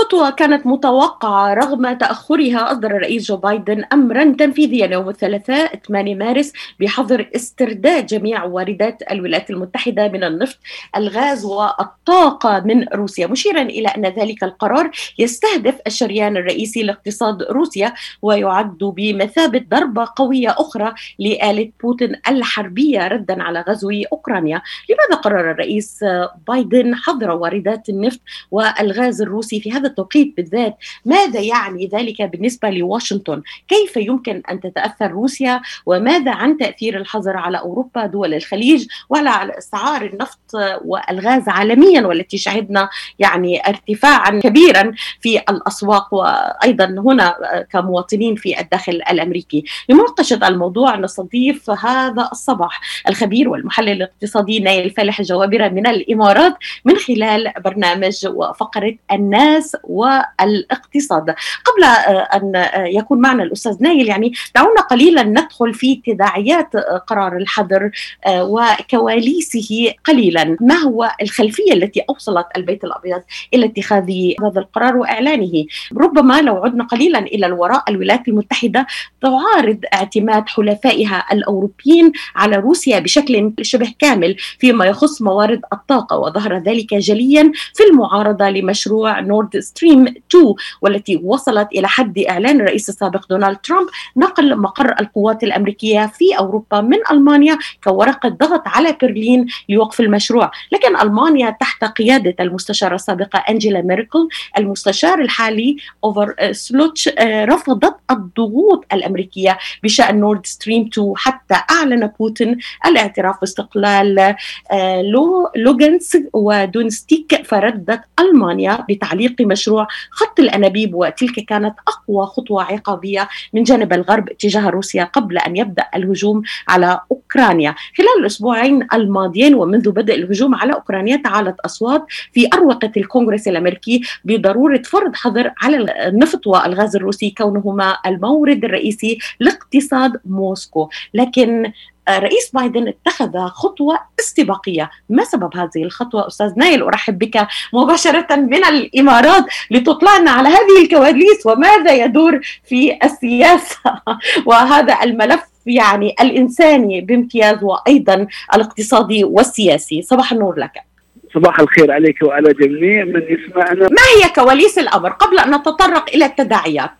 الخطوة كانت متوقعة رغم تأخرها أصدر الرئيس جو بايدن أمرا تنفيذيا يوم الثلاثاء 8 مارس بحظر استرداد جميع واردات الولايات المتحدة من النفط الغاز والطاقة من روسيا. مشيرا إلى أن ذلك القرار يستهدف الشريان الرئيسي لاقتصاد روسيا ويعد بمثابة ضربة قوية أخرى لآلة بوتين الحربية ردا على غزو أوكرانيا. لماذا قرر الرئيس بايدن حظر واردات النفط والغاز الروسي في هذا التوقيت بالذات ماذا يعني ذلك بالنسبة لواشنطن؟ كيف يمكن أن تتأثر روسيا؟ وماذا عن تأثير الحظر على أوروبا دول الخليج وعلى أسعار النفط والغاز عالميا والتي شهدنا يعني ارتفاعا كبيرا في الأسواق وأيضا هنا كمواطنين في الداخل الأمريكي؟ لمناقشة الموضوع نستضيف هذا الصباح الخبير والمحلل الاقتصادي نايل فالح الجوابرة من الإمارات من خلال برنامج وفقرة الناس والاقتصاد. قبل أن يكون معنا الأستاذ نايل يعني دعونا قليلا ندخل في تداعيات قرار الحظر وكواليسه قليلا. ما هو الخلفية التي أوصلت البيت الأبيض إلى اتخاذ هذا القرار وإعلانه؟ ربما لو عدنا قليلا إلى الوراء الولايات المتحدة تعارض اعتماد حلفائها الأوروبيين على روسيا بشكل شبه كامل فيما يخص موارد الطاقة وظهر ذلك جليا في المعارضة لمشروع نورد ستريم 2 والتي وصلت إلى حد إعلان الرئيس السابق دونالد ترامب نقل مقر القوات الأمريكية في أوروبا من ألمانيا كورقة ضغط على برلين لوقف المشروع. لكن ألمانيا تحت قيادة المستشارة السابقة أنجيلا ميركل المستشار الحالي أولاف شولتس رفضت الضغوط الأمريكية بشأن نورد ستريم 2 حتى أعلن بوتين الاعتراف باستقلال آه، لوغانسك ودونيتسك فردت ألمانيا بتعليق مشروع خط الأنابيب وتلك كانت أقوى خطوة عقابية من جانب الغرب تجاه روسيا قبل أن يبدأ الهجوم على أوكرانيا. خلال الأسبوعين الماضيين ومنذ بدء الهجوم على أوكرانيا تعالت أصوات في أروقة الكونغرس الأمريكي بضرورة فرض حظر على النفط والغاز الروسي كونهما المورد الرئيسي لاقتصاد موسكو. لكن رئيس بايدن اتخذ خطوة استباقية. ما سبب هذه الخطوة؟ أستاذ نايل أرحب بك مباشرة من الإمارات لتطلعنا على هذه الكواليس وماذا يدور في السياسة. وهذا الملف يعني الإنساني بامتياز وأيضا الاقتصادي والسياسي. صباح النور لك. صباح الخير عليك وعلى جميع من يسمعنا. ما هي كواليس الأمر قبل أن نتطرق إلى التداعيات؟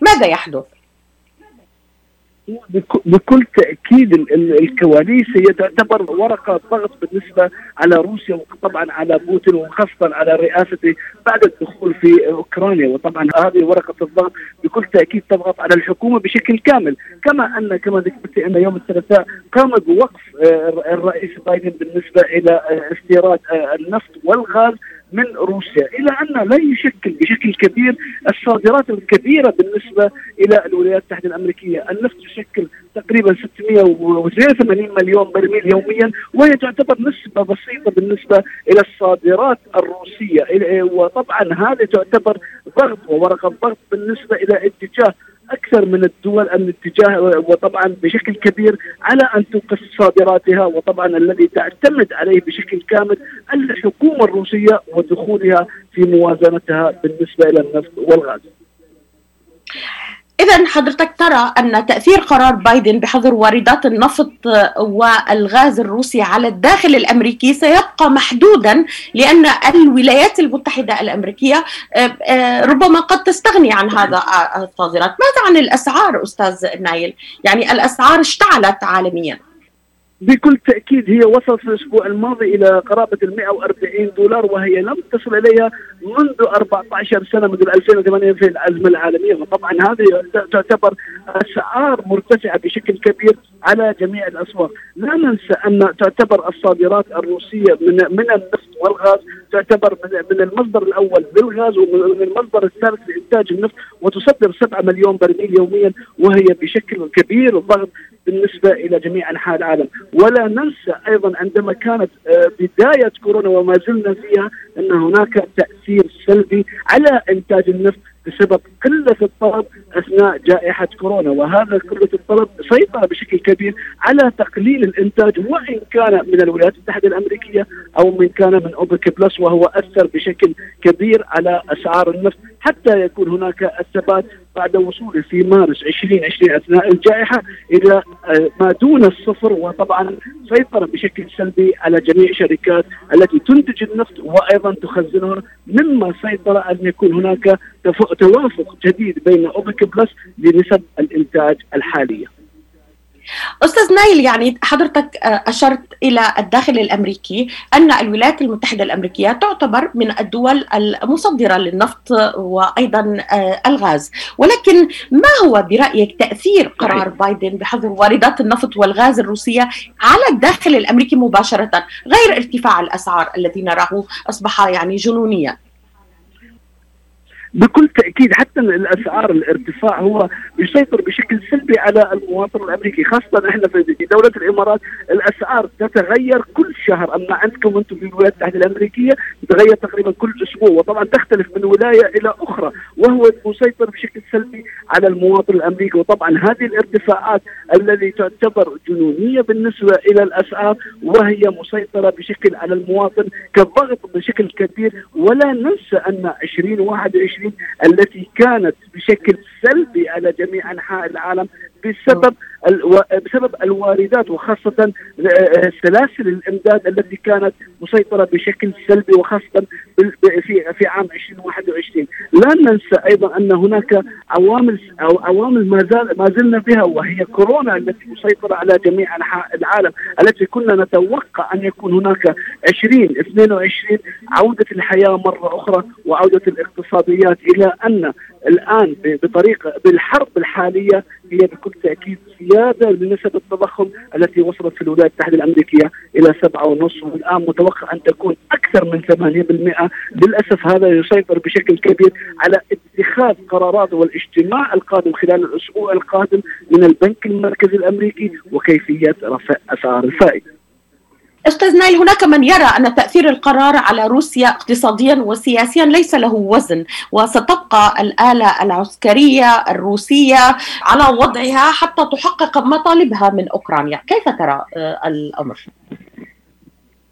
ماذا يحدث؟ بكل تأكيد الكواليس هي تعتبر ورقة ضغط بالنسبة على روسيا وطبعا على بوتين وخاصة على رئاسته بعد الدخول في أوكرانيا. وطبعا هذه ورقة الضغط بكل تأكيد تضغط على الحكومة بشكل كامل. كما ان كما ذكرت أن يوم الثلاثاء قام بوقف آه، الرئيس بايدن بالنسبة إلى آه، استيراد آه، النفط والغاز من روسيا. إلى أن لا يشكل بشكل كبير الصادرات الكبيرة بالنسبة إلى الولايات المتحدة الأمريكية، النفط يشكل تقريبا 680 مليون برميل يوميا وهي تعتبر نسبة بسيطة بالنسبة إلى الصادرات الروسية. وطبعا هذه تعتبر ضغط وورقة ضغط بالنسبة إلى اتجاه أكثر من الدول الاتجاه وطبعا بشكل كبير على أن توقف صادراتها وطبعا الذي تعتمد عليه بشكل كامل الحكومة الروسية ودخولها في موازنتها بالنسبة إلى النفط والغاز. إذا حضرتك ترى أن تأثير قرار بايدن بحظر واردات النفط والغاز الروسي على الداخل الأمريكي سيبقى محدودا لأن الولايات المتحدة الأمريكية آه، آه، ربما قد تستغني عن هذا الصادرات ماذا عن الأسعار أستاذ نايل؟ يعني الأسعار اشتعلت عالميا بكل تأكيد هي وصلت في الأسبوع الماضي إلى قرابة ال 140 دولار وهي لم تصل إليها منذ 14 سنة منذ 2008 في الأزمة العالمية. وطبعا هذه تعتبر أسعار مرتفعة بشكل كبير على جميع الأسواق، لا ننسى أن تعتبر الصادرات الروسية من من النفط والغاز تعتبر من المصدر الأول بالغاز ومن المصدر الثالث لإنتاج النفط وتصدر 7 مليون برميل يوميا وهي بشكل كبير. ضغط بالنسبة إلى جميع أنحاء العالم، ولا ننسى أيضا عندما كانت آه، بداية كورونا وما زلنا فيها أن هناك تأثير سلبي على إنتاج النفط بسبب قلة الطلب أثناء جائحة كورونا وهذا قلة الطلب سيطر بشكل كبير على تقليل الإنتاج وإن كان من الولايات المتحدة الأمريكية أو من كان من أوبك بلس وهو أثر بشكل كبير على أسعار النفط حتى يكون هناك الثبات بعد وصوله في مارس 2020 أثناء الجائحة إلى آه، ما دون الصفر وطبعا سيطر بشكل سلبي على جميع الشركات التي تنتج النفط وأيضا تخزنه مما سيطر أن يكون هناك توافق جديد بين اوبك بلس لنسب الإنتاج الحالية. أستاذ نايل يعني حضرتك آه، أشرت إلى الداخل الأمريكي أن الولايات المتحدة الأمريكية تعتبر من الدول المصدرة للنفط وأيضا آه، الغاز، ولكن ما هو برأيك تأثير قرار بايدن بحظر واردات النفط والغاز الروسية على الداخل الأمريكي مباشرة غير ارتفاع الأسعار الذي نراه أصبح يعني جنونيا؟ بكل تأكيد حتى الأسعار الارتفاع هو يسيطر بشكل سلبي على المواطن الأمريكي خاصة إحنا في دولة الإمارات. الأسعار تتغير كل شهر أما عندكم أنتم في الولايات المتحدة الأمريكية تتغير تقريبا كل أسبوع وطبعا تختلف من ولاية إلى أخرى. وهو مسيطر بشكل سلبي على المواطن الأمريكي. وطبعا هذه الارتفاعات التي تعتبر جنونية بالنسبة إلى الأسعار وهي مسيطرة بشكل على المواطن كضغط بشكل كبير. ولا ننسى أن 2021 التي كانت بشكل سلبي على جميع أنحاء العالم بسبب بسبب الواردات وخاصة آه، سلاسل الإمداد التي كانت مسيطرة بشكل سلبي وخاصة في في عام 2021 لا ننسى أيضا أن هناك عوامل أو عوامل ما زال ما زلنا بها وهي كورونا التي مسيطرة على جميع أنحاء العالم التي كنا نتوقع أن يكون هناك 2022 عودة الحياة مرة أخرى وعودة الاقتصاديات إلى أن الآن بطريقة بالحرب الحالية هي بكل تأكيد زيادة لنسب التضخم التي وصلت في الولايات المتحدة الأمريكية إلى 7.5 والآن متوقع أن تكون أكثر من 8% للأسف هذا يسيطر بشكل كبير على اتخاذ قرارات والاجتماع القادم خلال الأسبوع القادم من البنك المركزي الأمريكي وكيفية رفع أسعار الفائدة. أستاذ نايل هناك من يرى أن تأثير القرار على روسيا اقتصاديا وسياسيا ليس له وزن وستبقى الآلة العسكرية الروسية على وضعها حتى تحقق مطالبها من أوكرانيا، كيف ترى آه، الأمر؟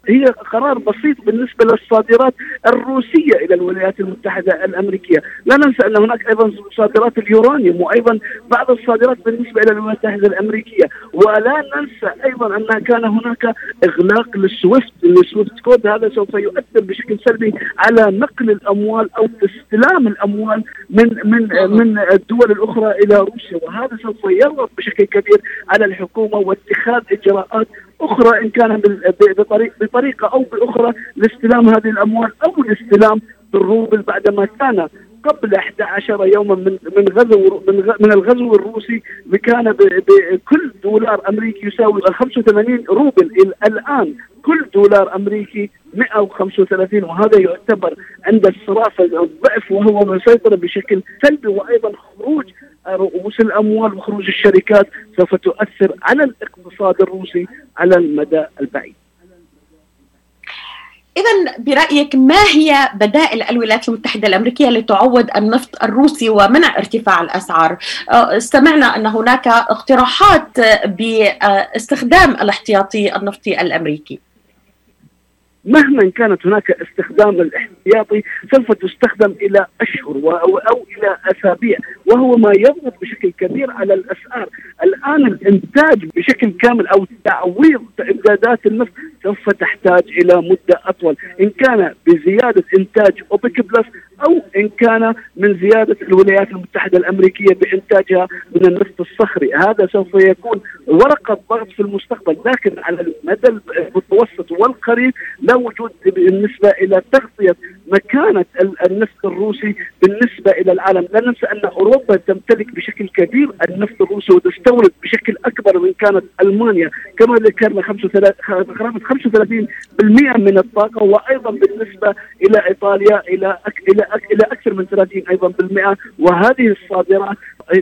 هي قرار بسيط بالنسبة للصادرات الروسية إلى الولايات المتحدة الأمريكية، لا ننسى أن هناك أيضا صادرات اليورانيوم وأيضا بعض الصادرات بالنسبة إلى الولايات المتحدة الأمريكية، ولا ننسى أيضا أن كان هناك إغلاق لل SWIFT، ال SWIFT code هذا سوف يؤثر بشكل سلبي على نقل الأموال أو استلام الأموال من من من الدول الأخرى إلى روسيا، وهذا سوف يضغط بشكل كبير على الحكومة واتخاذ إجراءات أخرى إن كان بطريق بطريقة أو بأخرى لاستلام هذه الأموال أو الاستلام بالروبل بعدما كان قبل 11 يوما من من غزو من, الغزو الروسي كان بكل دولار أمريكي يساوي 85 روبل الآن كل دولار أمريكي 135 وهذا يعتبر عند الصرافه الضعف وهو مسيطر بشكل سلبي وأيضا خروج رؤوس الأموال وخروج الشركات سوف تؤثر على الاقتصاد الروسي على المدى البعيد. إذا برأيك ما هي بدائل الولايات المتحدة الأمريكية لتعوض النفط الروسي ومنع ارتفاع الأسعار؟ استمعنا أن هناك اقتراحات باستخدام الاحتياطي النفطي الأمريكي. مهما كانت هناك استخدام الاحتياطي سوف تستخدم إلى أشهر أو, أو إلى أسابيع وهو ما يضغط بشكل كبير على الأسعار، الآن الإنتاج بشكل كامل أو تعويض امدادات النفط سوف تحتاج إلى مدة أطول، إن كان بزيادة إنتاج اوبك بلس أو إن كان من زيادة الولايات المتحدة الأمريكية بإنتاجها من النفط الصخري، هذا سوف يكون ورقة ضغط في المستقبل، لكن على المدى المتوسط والقريب لا وجود بالنسبة إلى تغطية مكانة النفط الروسي بالنسبة إلى العالم، لا ننسى أن أوروبا تمتلك بشكل كبير النفط الروسي وتستورد بشكل أكبر من كانت ألمانيا، كما ذكرنا 35% من الطاقة وأيضا بالنسبة إلى إيطاليا إلى إلى إلى أكثر من 30 أيضا بالمئة وهذه الصادرات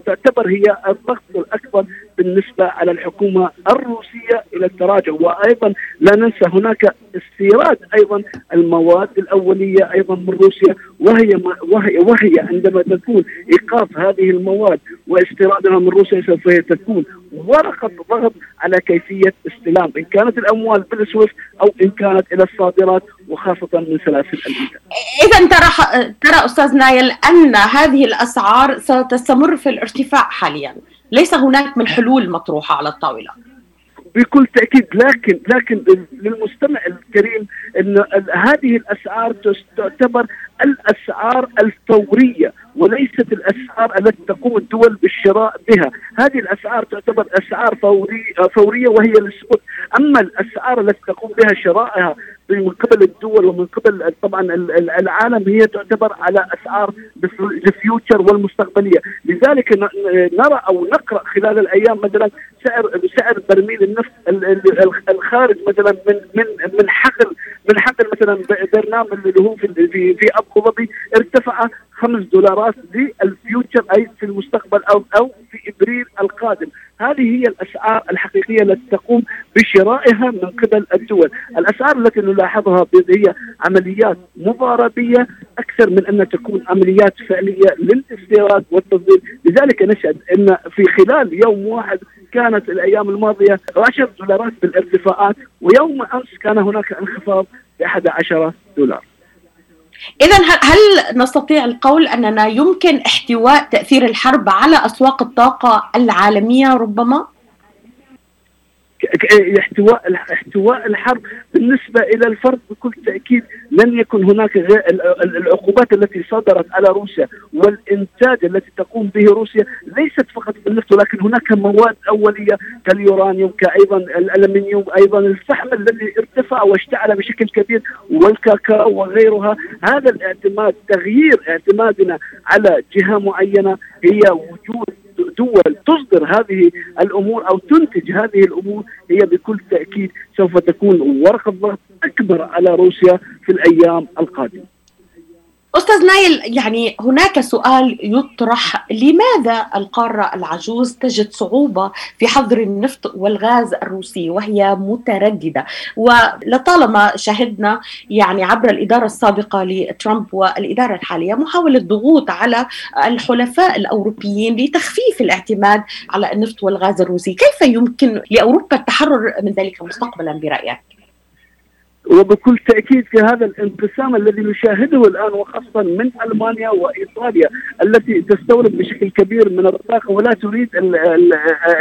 تعتبر هي الضغط الأكبر بالنسبة على الحكومة الروسية إلى التراجع. وأيضا لا ننسى هناك استيراد أيضا المواد الأولية أيضا من روسيا وهي وهي وهي عندما تكون إيقاف هذه المواد واستيرادها من روسيا سوف تكون ورقة ضغط على كيفية استلام إن كانت الأموال بالسويفت أو إن كانت إلى الصادرات وخاصة من سلاسل الإنتاج. اذا ترى ترى أستاذ نايل أن هذه الأسعار ستستمر في الارتفاع حاليا، ليس هناك من حلول مطروحة على الطاولة. بكل تأكيد لكن لكن للمستمع الكريم إن هذه الأسعار تعتبر الأسعار الفورية وليست الأسعار التي تقوم الدول بالشراء بها، هذه الأسعار تعتبر أسعار فوريه فورية وهي ال spot، أما الأسعار التي تقوم بها شرائها من قبل الدول ومن قبل طبعا العالم هي تعتبر على أسعار الفيوتشر والمستقبلية، لذلك نرى أو نقرأ خلال الأيام مثلا سعر سعر برميل النفط الخارج مثلا من من من حقل من حقل مثلا برنامج اللي هو في في, أبو ظبي ارتفع خمس دولارات للفيوتشر أي في المستقبل أو أو في إبريل القادم، هذه هي الاسعار الحقيقية التي تقوم بشرائها من قبل الدول، الاسعار التي نلاحظها هي عمليات مضاربية أكثر من أن تكون عمليات فعلية للاستيراد والتصدير، لذلك نشهد إن في خلال يوم واحد كانت الأيام الماضية 10 دولارات بالارتفاعات ويوم أمس كان هناك انخفاض ب 11 دولار. إذا هل نستطيع القول أننا يمكن احتواء تأثير الحرب على أسواق الطاقة العالمية ربما؟ احتواء احتواء الحرب بالنسبة إلى الفرد بكل تأكيد لن يكن هناك العقوبات التي صدرت على روسيا والإنتاج التي تقوم به روسيا ليست فقط بالنفط ولكن هناك مواد أولية كاليورانيوم كايضا الألمنيوم أيضا الفحم الذي ارتفع واشتعل بشكل كبير والكاكاو وغيرها. هذا الاعتماد تغيير اعتمادنا على جهة معينة هي وجود دول تصدر هذه الأمور أو تنتج هذه الأمور هي بكل تأكيد سوف تكون ورقة ضغط أكبر على روسيا في الأيام القادمة. أستاذ نايل يعني هناك سؤال يطرح لماذا القارة العجوز تجد صعوبة في حظر النفط والغاز الروسي وهي مترددة؟ ولطالما شهدنا يعني عبر الإدارة السابقة لترامب والإدارة الحالية محاولة ضغوط على الحلفاء الأوروبيين لتخفيف الاعتماد على النفط والغاز الروسي كيف يمكن لأوروبا التحرر من ذلك مستقبلا برأيك؟ وبكل تأكيد في هذا الانقسام الذي نشاهده الآن وخاصة من ألمانيا وإيطاليا التي تستورد بشكل كبير من الطاقة ولا تريد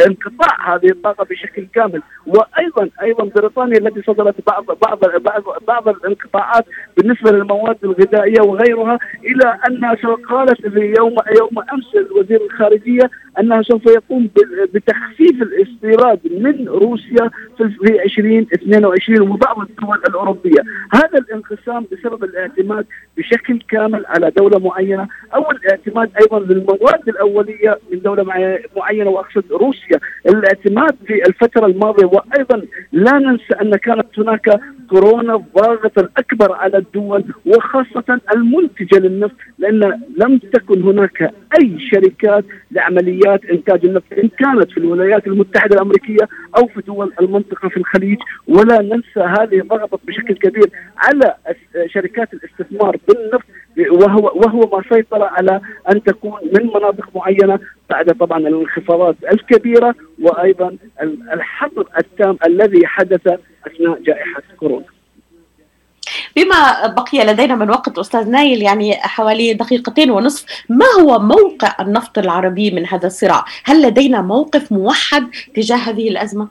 انقطاع هذه الطاقة بشكل كامل. وأيضا أيضا بريطانيا التي صدرت بعض بعض بعض, بعض الانقطاعات بالنسبة للمواد الغذائية وغيرها إلى أنها قالت يوم يوم أمس وزير الخارجية أنها سوف يقوم بتخفيف الاستيراد من روسيا في 2022 وبعض الدول الأوروبية، هذا الانقسام بسبب الاعتماد بشكل كامل على دولة معينة أو الاعتماد أيضا للمواد الأولية من دولة معينة وأقصد روسيا، الاعتماد في الفترة الماضية وأيضا لا ننسى أن كانت هناك كورونا الضاغط الأكبر على الدول وخاصة المنتجة للنفط لأن لم تكن هناك أي شركات لعمليات إنتاج النفط إن كانت في الولايات المتحدة الأمريكية أو في دول المنطقة في الخليج ولا ننسى هذه ضغطت بشكل كبير على شركات الاستثمار بالنفط وهو وهو ما سيطر على أن تكون من مناطق معينة بعد طبعا الانخفاضات الكبيرة وأيضا الحظر التام الذي حدث أثناء جائحة كورونا. بما بقي لدينا من وقت أستاذ نايل يعني حوالي دقيقتين ونصف ما هو موقع النفط العربي من هذا الصراع؟ هل لدينا موقف موحد تجاه هذه الأزمة؟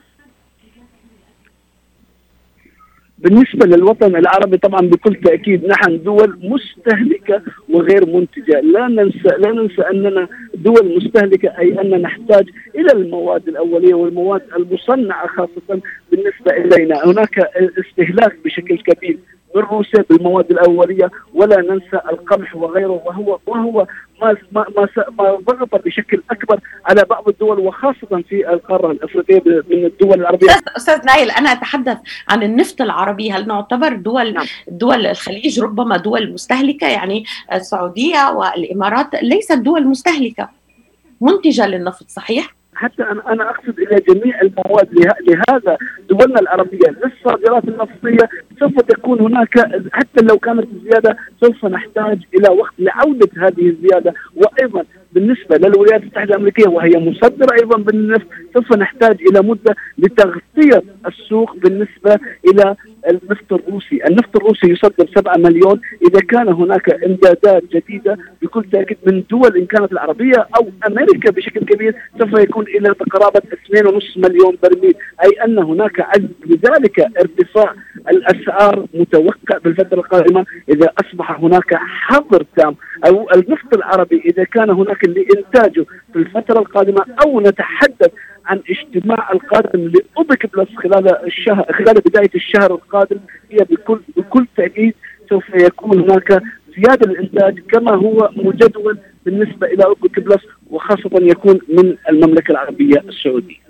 بالنسبة للوطن العربي طبعا بكل تأكيد نحن دول مستهلكة وغير منتجة. لا ننسى لا ننسى أننا دول مستهلكة أي أن نحتاج إلى المواد الأولية والمواد المصنعة خاصة بالنسبة إلينا. هناك استهلاك بشكل كبير. من روسيا بالمواد الأولية ولا ننسى القمح وغيره وهو وهو ما ما ما, ما ضغط بشكل أكبر على بعض الدول وخاصة في القارة الأفريقية من الدول العربية أستاذ نايل أنا أتحدث عن النفط العربي هل نعتبر دول نعم. دول الخليج ربما دول مستهلكة يعني السعودية والإمارات ليست دول مستهلكة منتجة للنفط صحيح؟ حتى أنا أنا أقصد إلى جميع المواد لهذا دولنا العربية. للصادرات النفطية سوف تكون هناك حتى لو كانت الزياده سوف نحتاج إلى وقت لعودة هذه الزيادة. وأيضا بالنسبة للولايات المتحدة الأمريكية وهي مصدرة أيضا بالنفط سوف نحتاج إلى مدة لتغطية السوق بالنسبة إلى النفط الروسي، النفط الروسي يصدر 7 مليون، إذا كان هناك إمدادات جديدة بكل تأكيد من دول إن كانت العربية أو أمريكا بشكل كبير سوف يكون إلى قرابه 2.5 مليون برميل، أي أن هناك عجز لذلك ارتفاع الأسعار متوقع بالفترة القادمة إذا أصبح هناك حظر تام أو النفط العربي إذا كان هناك لإنتاجه في الفترة القادمة أو نتحدث عن اجتماع القادم لأوبك بلس خلال الشهر خلال بداية الشهر القادم هي بكل بكل تأكيد سوف يكون هناك زيادة للإنتاج كما هو مجدول بالنسبة إلى أوبك بلس وخاصة يكون من المملكة العربية السعودية.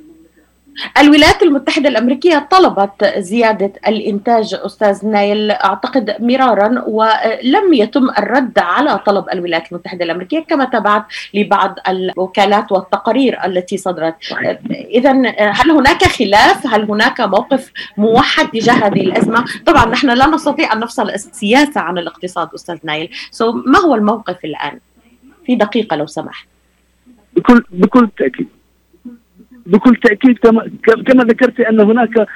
الولايات المتحدة الأمريكية طلبت زيادة الإنتاج أستاذ نايل. أعتقد مرارا ولم يتم الرد على طلب الولايات المتحدة الأمريكية كما تبعت لبعض الوكالات والتقارير التي صدرت. إذا هل هناك خلاف؟ هل هناك موقف موحد تجاه هذه الأزمة؟ طبعا نحن لا نستطيع أن نفصل السياسة عن الاقتصاد أستاذ نايل. سو ما هو الموقف الآن؟ في دقيقة لو سمحت. بكل بكل تأكيد. بكل تأكيد كما كما ذكرت أن هناك آه،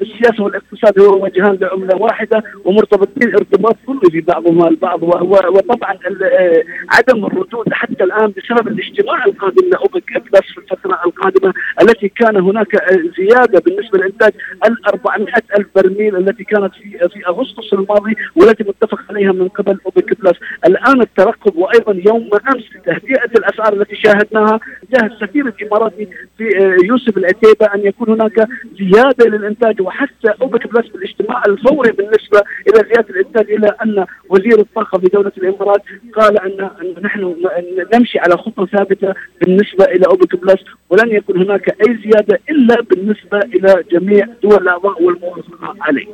السياسة والاقتصاد هو وجهان لعملة واحدة ومرتبطين ارتباط كلي بعضهما البعض. وطبعا آه، عدم الردود حتى الآن بسبب الاجتماع القادم لاوبك بلس في الفترة القادمة التي كان هناك زيادة بالنسبة لانتاج ال 400 ألف برميل التي كانت في في أغسطس الماضي والتي متفق عليها من قبل أوبك بلس. الآن الترقب وأيضا يوم أمس تهدئة الأسعار التي شاهدناها جاء السفير الاماراتي في آه، يوسف العتيبة أن يكون هناك زيادة للإنتاج وحتى أوبك بلس بالاجتماع الفوري بالنسبة إلى زيادة الإنتاج إلى أن وزير الطاقة في دولة الإمارات قال أن نحن نمشي على خطه ثابتة بالنسبة إلى أوبك بلس. ولن يكون هناك أي زيادة إلا بالنسبة إلى جميع دول الأعضاء والموافقه عليه.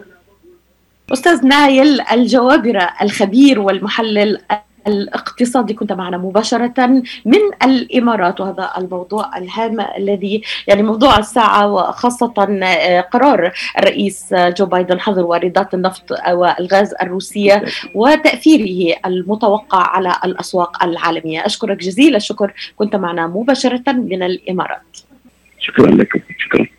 أستاذ نايل الجوابرة الخبير والمحلل الاقتصادي كنت معنا مباشرة من الإمارات وهذا الموضوع الهام الذي يعني موضوع الساعة وخاصة آه، قرار الرئيس جو بايدن حظر واردات النفط والغاز الروسية وتأثيره المتوقع على الأسواق العالمية. أشكرك جزيل الشكر كنت معنا مباشرة من الإمارات. شكرا لكم. شكرا.